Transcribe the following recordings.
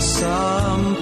Some.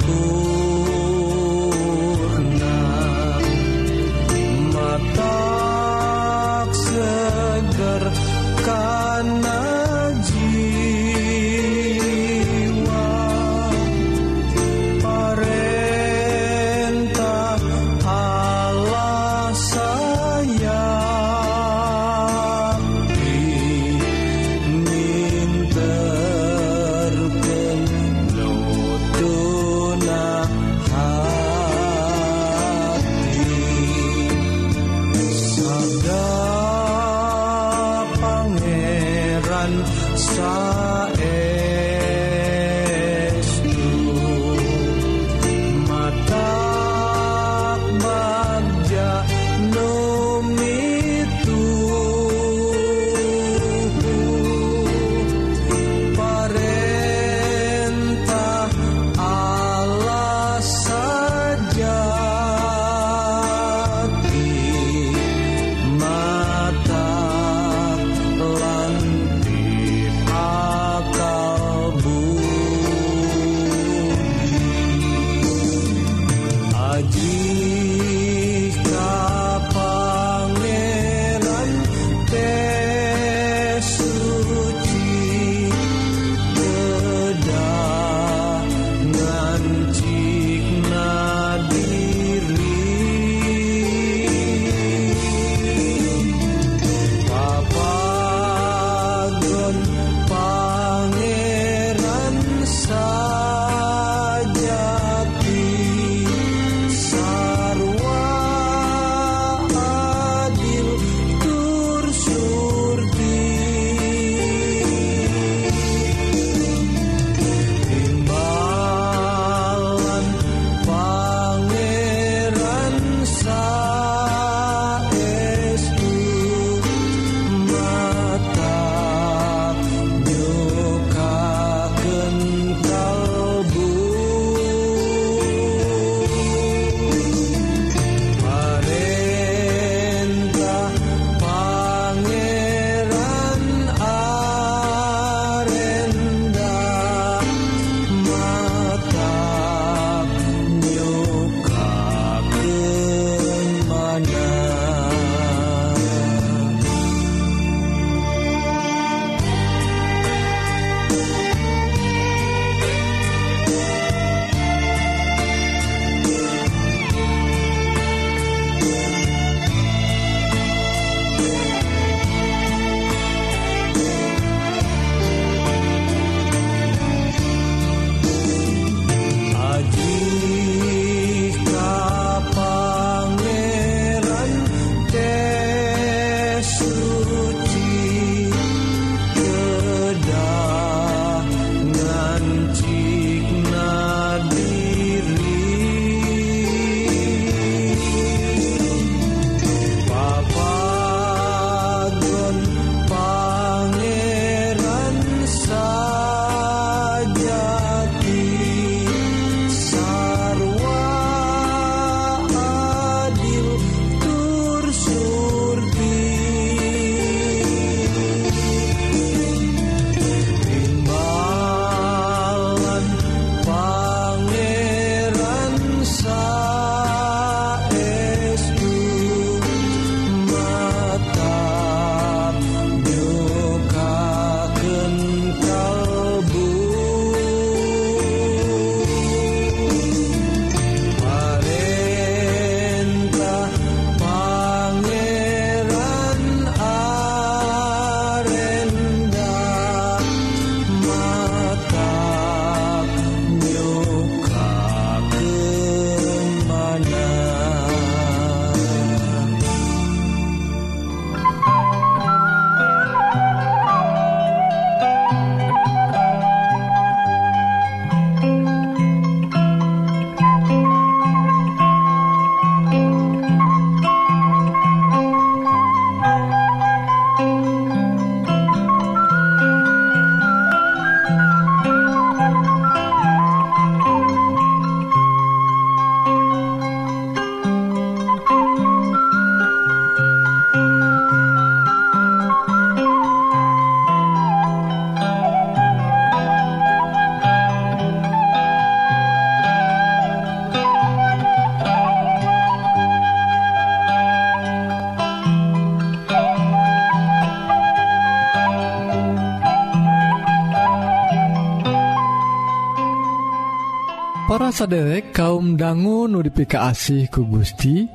saderek kaum dangu nudiika asih ku Gusti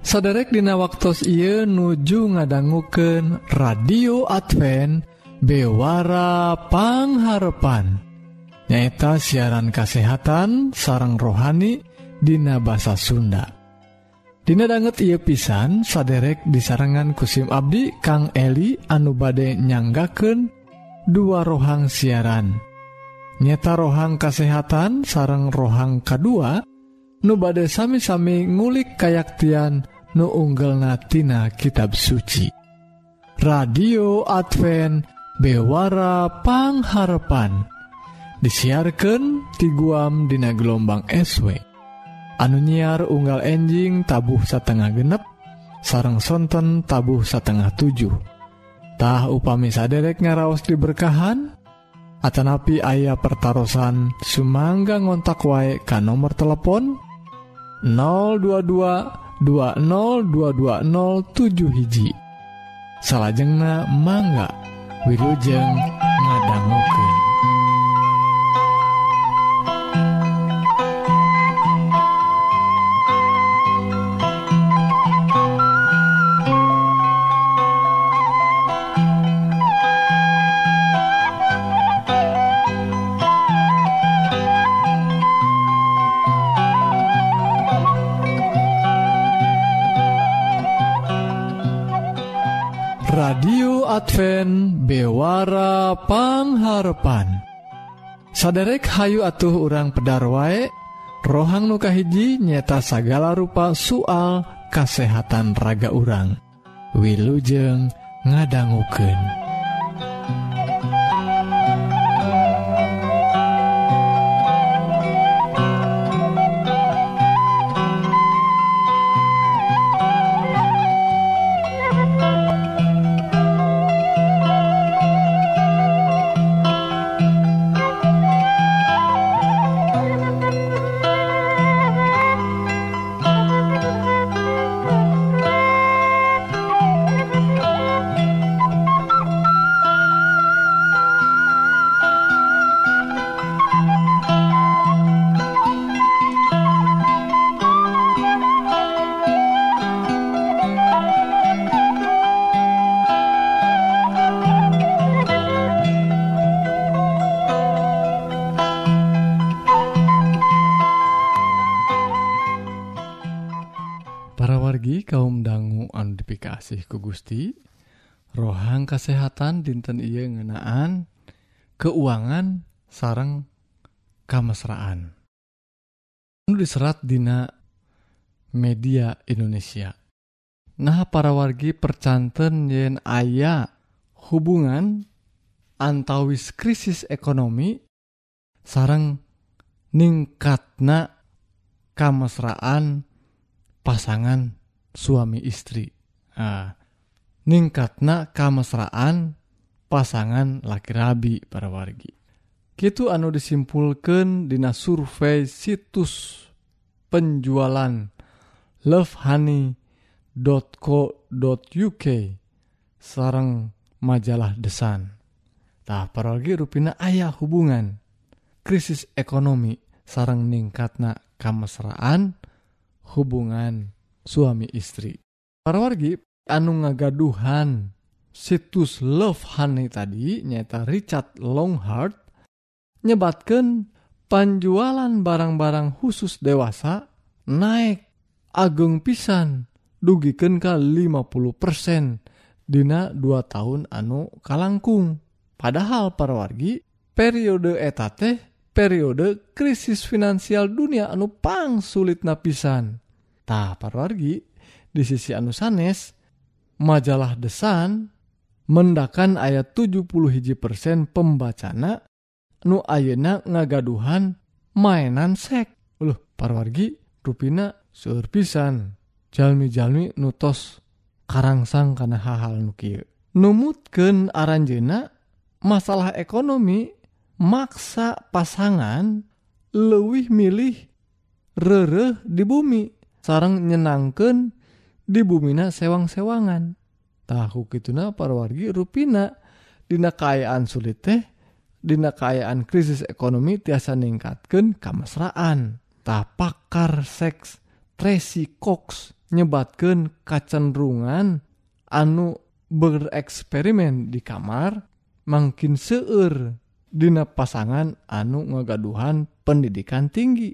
saderek dina waktu Ieu nuju ngadangguken radio Advance bewarapangharpan nyaeta siaran kasehatan sarang rohani Dina bahasa Sunda. Dina banget ia pisan saderek disarangan kusim Abdi Kang Eli anu bade nyanggaken dua rohang siaran. nyata rohang kesehatan sarang rohang kedua nu badai sami-sami ngulik kayaktian nu unggel natina kitab suci. Radio Advent bewarapangharpan disiarkan ti guam dina gelombang SW anu nyiar unggal enjing tabuh satengah genep sarang sonten tabuh satengah 7tah upami saderek ngaraos diberkahan Atanapi ayah pertaran Sumangga ngontak wae ka nomor telepon 022 202207 hiji. Salahjengna mangga Wilujeng ngadangguke Advent bewara pangharpan. Saderek Hayu atuh urang pedar wae rohang nukahiji nyeta sagala rupa soal kasehatan raga urang. Wilujeng ngadangguken andifikasi ku Gusti rohang kesehatan dinten ia ngenaan keuangan sarang kamesraan. Diserat Dina media Indonesia. Nah para wargi percanten yen ayah hubungan antawis krisis ekonomi sarang ningkatna kamesraan pasangan suami istri ningkatna kamesraan pasangan laki rabi para wargi. Gitu anu disimpulkan Dina survei situs penjualan lovehoney.co.uk sarang majalah desantah paragi ruina ayah hubungan krisis ekonomi sarang ningkatna kamesraan hubungan suami istri para wargi anu ngagaduhan situs love honey tadi nyata Richard Longhart nyebatkan panjualan barang-barang khusus dewasa naik ageng pisan dugikan ke 50% dina 2 tahun anu kalangkung. Padahal para wargi periode eta teh periode krisis finansial dunia anu pang sulit napisan tah parwargi di sisi anu sanes majalah The Sun mendakan ayat 70 hiji persen pembacana nu ayeuna ngagaduhan mainan sek. Loh parwargi rupina surpisan. jalmi-jalmi nutos karangsang kana hal-hal nu kieu. Numutkeun masalah ekonomi maksa pasangan leuwih milih rereh di bumi. Sarang nyenangkan di bumina sewang-sewangan. Tahu gituna parwargi ruina Dina kaayaan sulit teh Dina kaayaan krisis ekonomi tiasa ningkatkan kemesraan tapakar seks Tracy Cox nyebatkan kacenderungan anu bereksperimen di kamar makin seueur. Dina pasangan anu ngagaduhan pendidikan tinggi.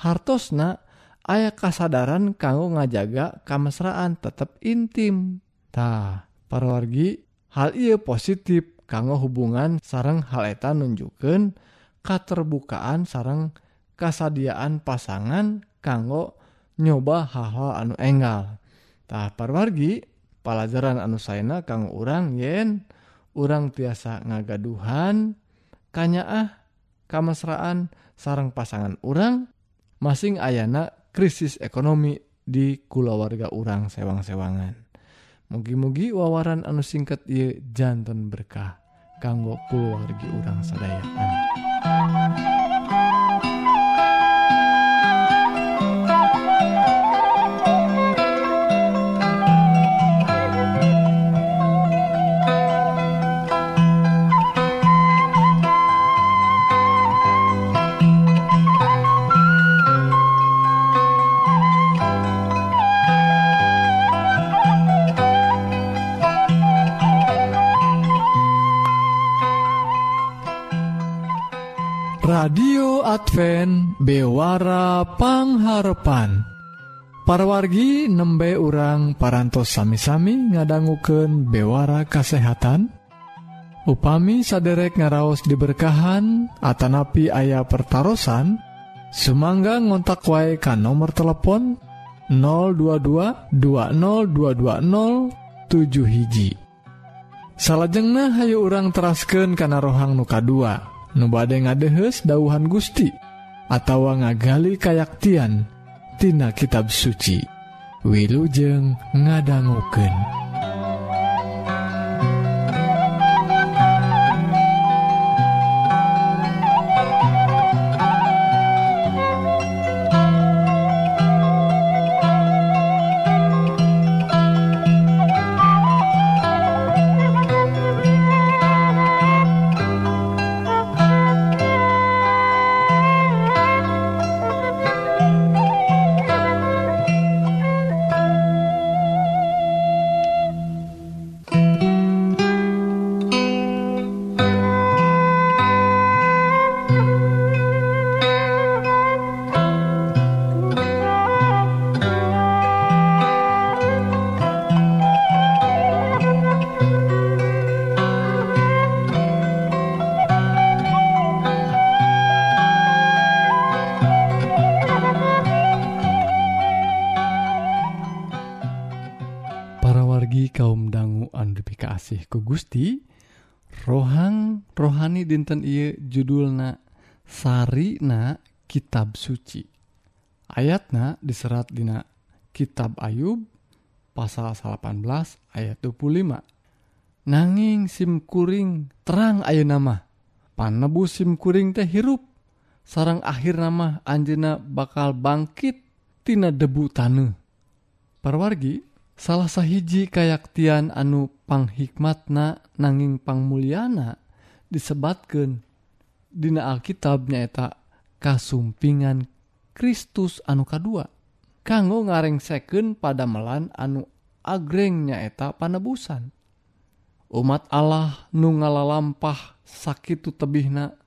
Hartosna aya kasadaran kanggo ngajaga kamesraan tetap intimtah parwargi hal ia positif kanggo hubungan sarang haleta nunjukkan keterbukaan sarang kasadiaan pasangan kanggo nyoba hal-hal anu enggaltah parwargi pelajaran anusaina kanggo urang yen urang tiasa ngagaduhan kanyaah kamesraan sarang pasangan urang masing ayana krisis ekonomi di kulawarga urang sewang-sewangan. Mugi-mugi wawaran anu singkat ye jantan berkah kanggo kulawargi urang sedayaan pangharpan. Parwargi nembe urang parantos sami-sami ngadangguken bewara kasehatan. Upami saderek ngaraos diberkahan Atanapi ayah pertaran Sumangga ngontak wae ka nomor telepon 022202207 hiji. Salahjengnah hayu urang terasken kana rohang nuka 2 nubade ngadehes dauhan Gusti. atawa ngagali kayaktian tina kitab suci wilujeng ngadangguken. dinten I judulna Sarina kitab suci. Ayatna diserat Dina kitab Ayub pasal 18 ayat 25 nanging simkuring terang Ayo nama panebu simkuring teh hirup. Sarang akhir nama Anjena bakal bangkittina debu tane perwargi salah sahiji kayaktian anu panghikmatna nanging pangmuliana disebatkan Dina Alkitab nyaeta kasumpingan Kristus anu kedua kanggo ngarengseken pada melan anu agreng nyaeta panebusan. Umat Allah nu ngalalampah sakitu tebihna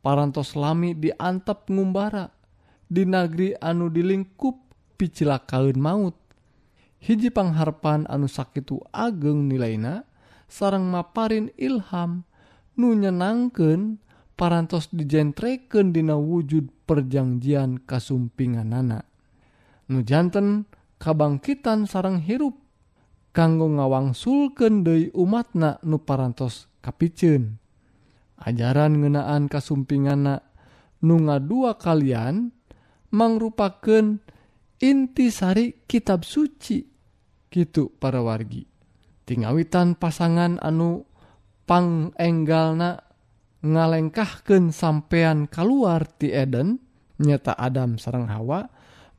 parantos lami diantap ngumbara di nagri anu dilingkup picilakaun maut. Hiji pangharpan anu sakitu ageng nilaina sarang maparin ilham nu nyenangken parantos dijentreken dina wujud perjanjian kasumpinganana. Nujanten kabangkitan sarang hirup kanggo ngawangsulken Dei umatna nu parantos kapicen. Ajaran ngenaan kasumpingana nunga dua kalian mangrupaken intisari kitab suci gitu para wargi tinggawitan pasangan anu pangenggalna ngalengkahkan sampeyan keluar ti Eden nyata Adam sarang Hawa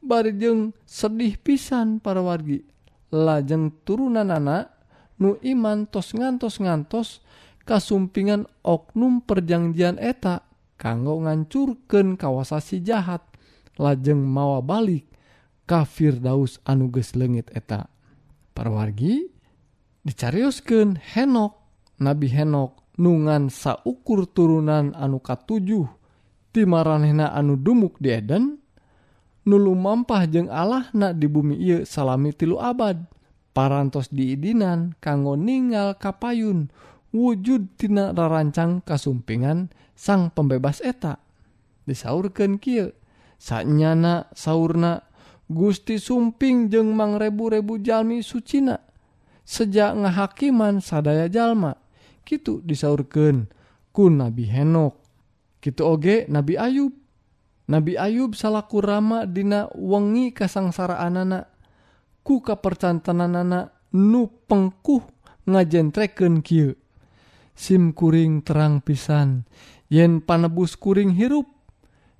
barijeng sedih pisan para wargi. Lajeng turunan anak nu iman tos ngantos ngantos kasumpingan oknum perjanjian eta kanggo ngancurken kawasasi jahat. Lajeng mawa balik kafir daus anuges lengit eta. Para wargi Henok. Nabi Henok nungan saukur turunan anu katujuh timaranehna anu dumuk di Eden nulu mampah jeung Allah na di bumi ieu salami tilu abad. Parantos diidinan kanggo ningal kapayun wujud tina rarancang kasumpingan sang pembebas eta. Disaurkeun kieu saenyana saurna Gusti sumping jeung mangrebu-rebu jalmi sucina sejak ngahakiman sadaya jalma. gitu disaurkeun ku Nabi Henok. Gitu oge Nabi Ayub. Nabi Ayub salaku Rama dina wengi kasangsaraanana. Ku kapercantananana nu pengkuh ngajentreken kieu. SIM kuring terang pisan. Yen panebus kuring hirup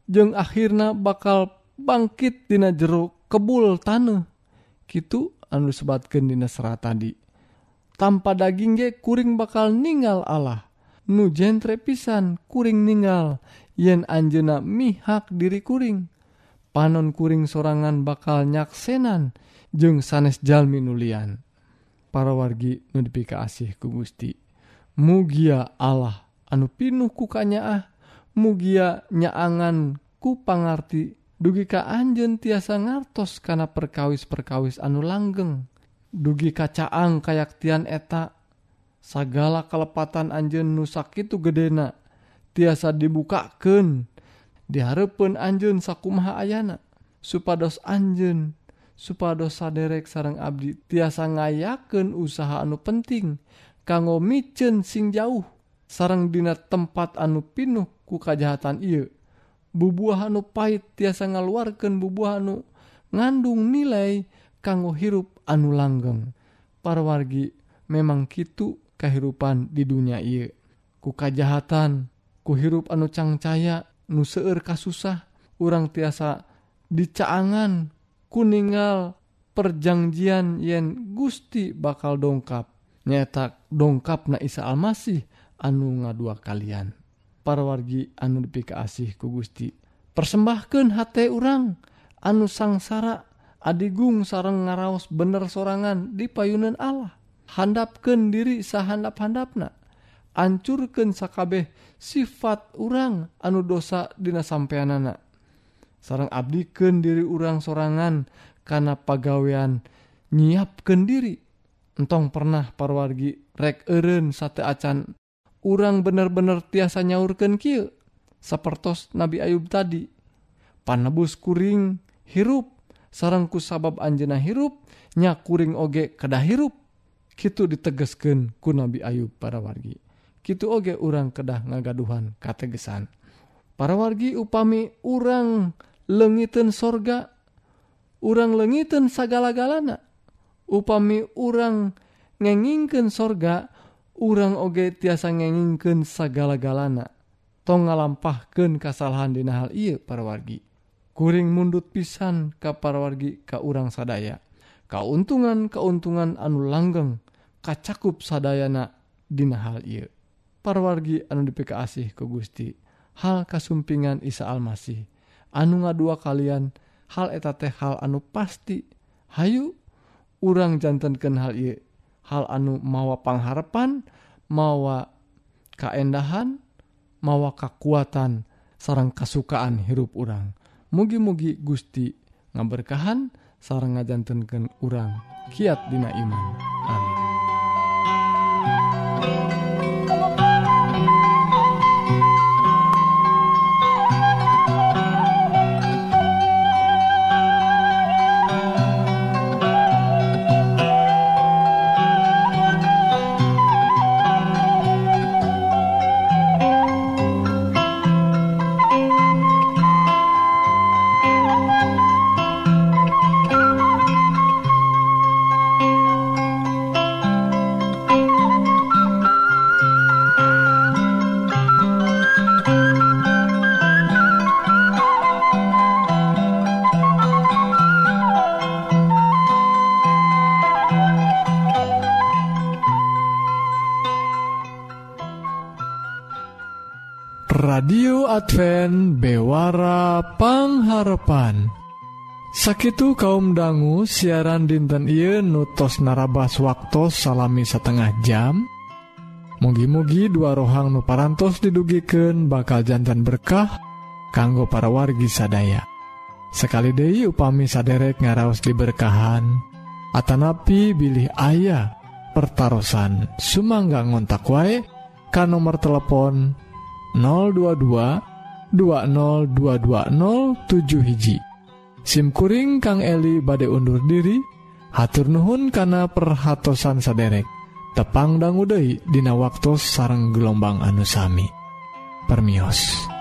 jeung akhirnya bakal bangkit dina jero kebul tanah gitu anu sebatkan dina serat tadi. tanpa daging ge kuring bakal ningal Allah. Nu jentre pisan kuring ningal yen anjena mihak diri kuring. Panon kuring sorangan bakal nyaksenan. Jeung sanes jalmi nulian para wargi nu asih ku Gusti. Mugia Allah anu pinuh kukanyaah mugia nyaangan ku pangarti. Dugi ka anjen tiasa ngartos kana perkawis-perkawis anu langgeng. dugi kacaang kayaktian eta. Sagala kelepatan Anjen nusakitu gedena tiasa dibukaken diharepun Anjun sakumaha ayana. Supados Anjen supados saderek sarang Abdi tiasa ngayaken usaha anu penting kanggo micen sing jauh sarang dina tempat anu pinuh ku kajahatan ieu. Bubuah anu pahit tiasa ngaluarkan bubuah anu ngandung nilai kanggo hirup anu langgeng. Parwargi memang kitu kehidupan di dunia ia ku kajahatan kuhirup anu cangcaya nu seueur kasusah urang tiasa dicaangan kuningal perjanjian yen Gusti bakal dongkap. Nyetak dongkap na Isa Almasih anu ngadua kalian. Parwargi anu dipika asih ku Gusti. Persembahkan hati urang anu sangsara Adigung sarang ngaraos bener sorangan di payunan Allah. Handapken diri sahandap-handapna. Ancurken sakabeh sifat urang anu dosa dina sampeyan anak sarang abdiken diri urang sorangan karena pagawean nyiapken diri. Entong pernah parwargi rek eren sate acan. Urang bener-bener tiasa nyaurken kieu. Sepertos Nabi Ayub tadi. Panebus kuring hirup. sarangku sabab Anjena hirup nyakuring oge kedah hirup. Gitu ditegesken ku Nabi Ayub para wargi gitu oge urang kedah ngagaduhan kategesan. Para wargi upami urang lengiten sorga urang lengiten sagala-galana. Upami urang ngengingken sorga urang oge tiasa ngengingken sagala-galana. Tong ngalampahkan kesalahan dina hal iya para wargi kuring mundut pisan kaparwargi ka urang sadaya. Kauntungan keuntungan anu langgeng kacakup sadayana dina hal ieu. Parwargi anu dipikaasih ku Gusti. Hal kasumpingan Isa Almasih. Anu ngadua kalian hal eta teh hal anu pasti. Hayu urang jantanken hal ieu. Hal anu mawa pangharapan mawa kaendahan mawa kekuatan sarang kasukaan hirup urang. mugi-mugi Gusti ngaberkahan sarang ngajantenkeun urang. Kiat dina iman. Amin. Advent bewara pengharapan Sakitu kaum dangu siaran dinten Ieu nutos narabas waktu salami setengah jam. Mugi-mugi dua rohang nuparantos didugiken bakal jantan berkah kanggo para wargi sadaya. Sekali Dehi upami saderek ngaraos diberkahan Atanapi bilih ayah pertaran Sumangga ngontak wae kan nomor telepon 022 202207 hiji. SIMkuring Kang Eli bade undur diri hatur Nuhun kana perhatsan saderek tepangdang Uday Dina waktu sarang gelombang anusami Permios.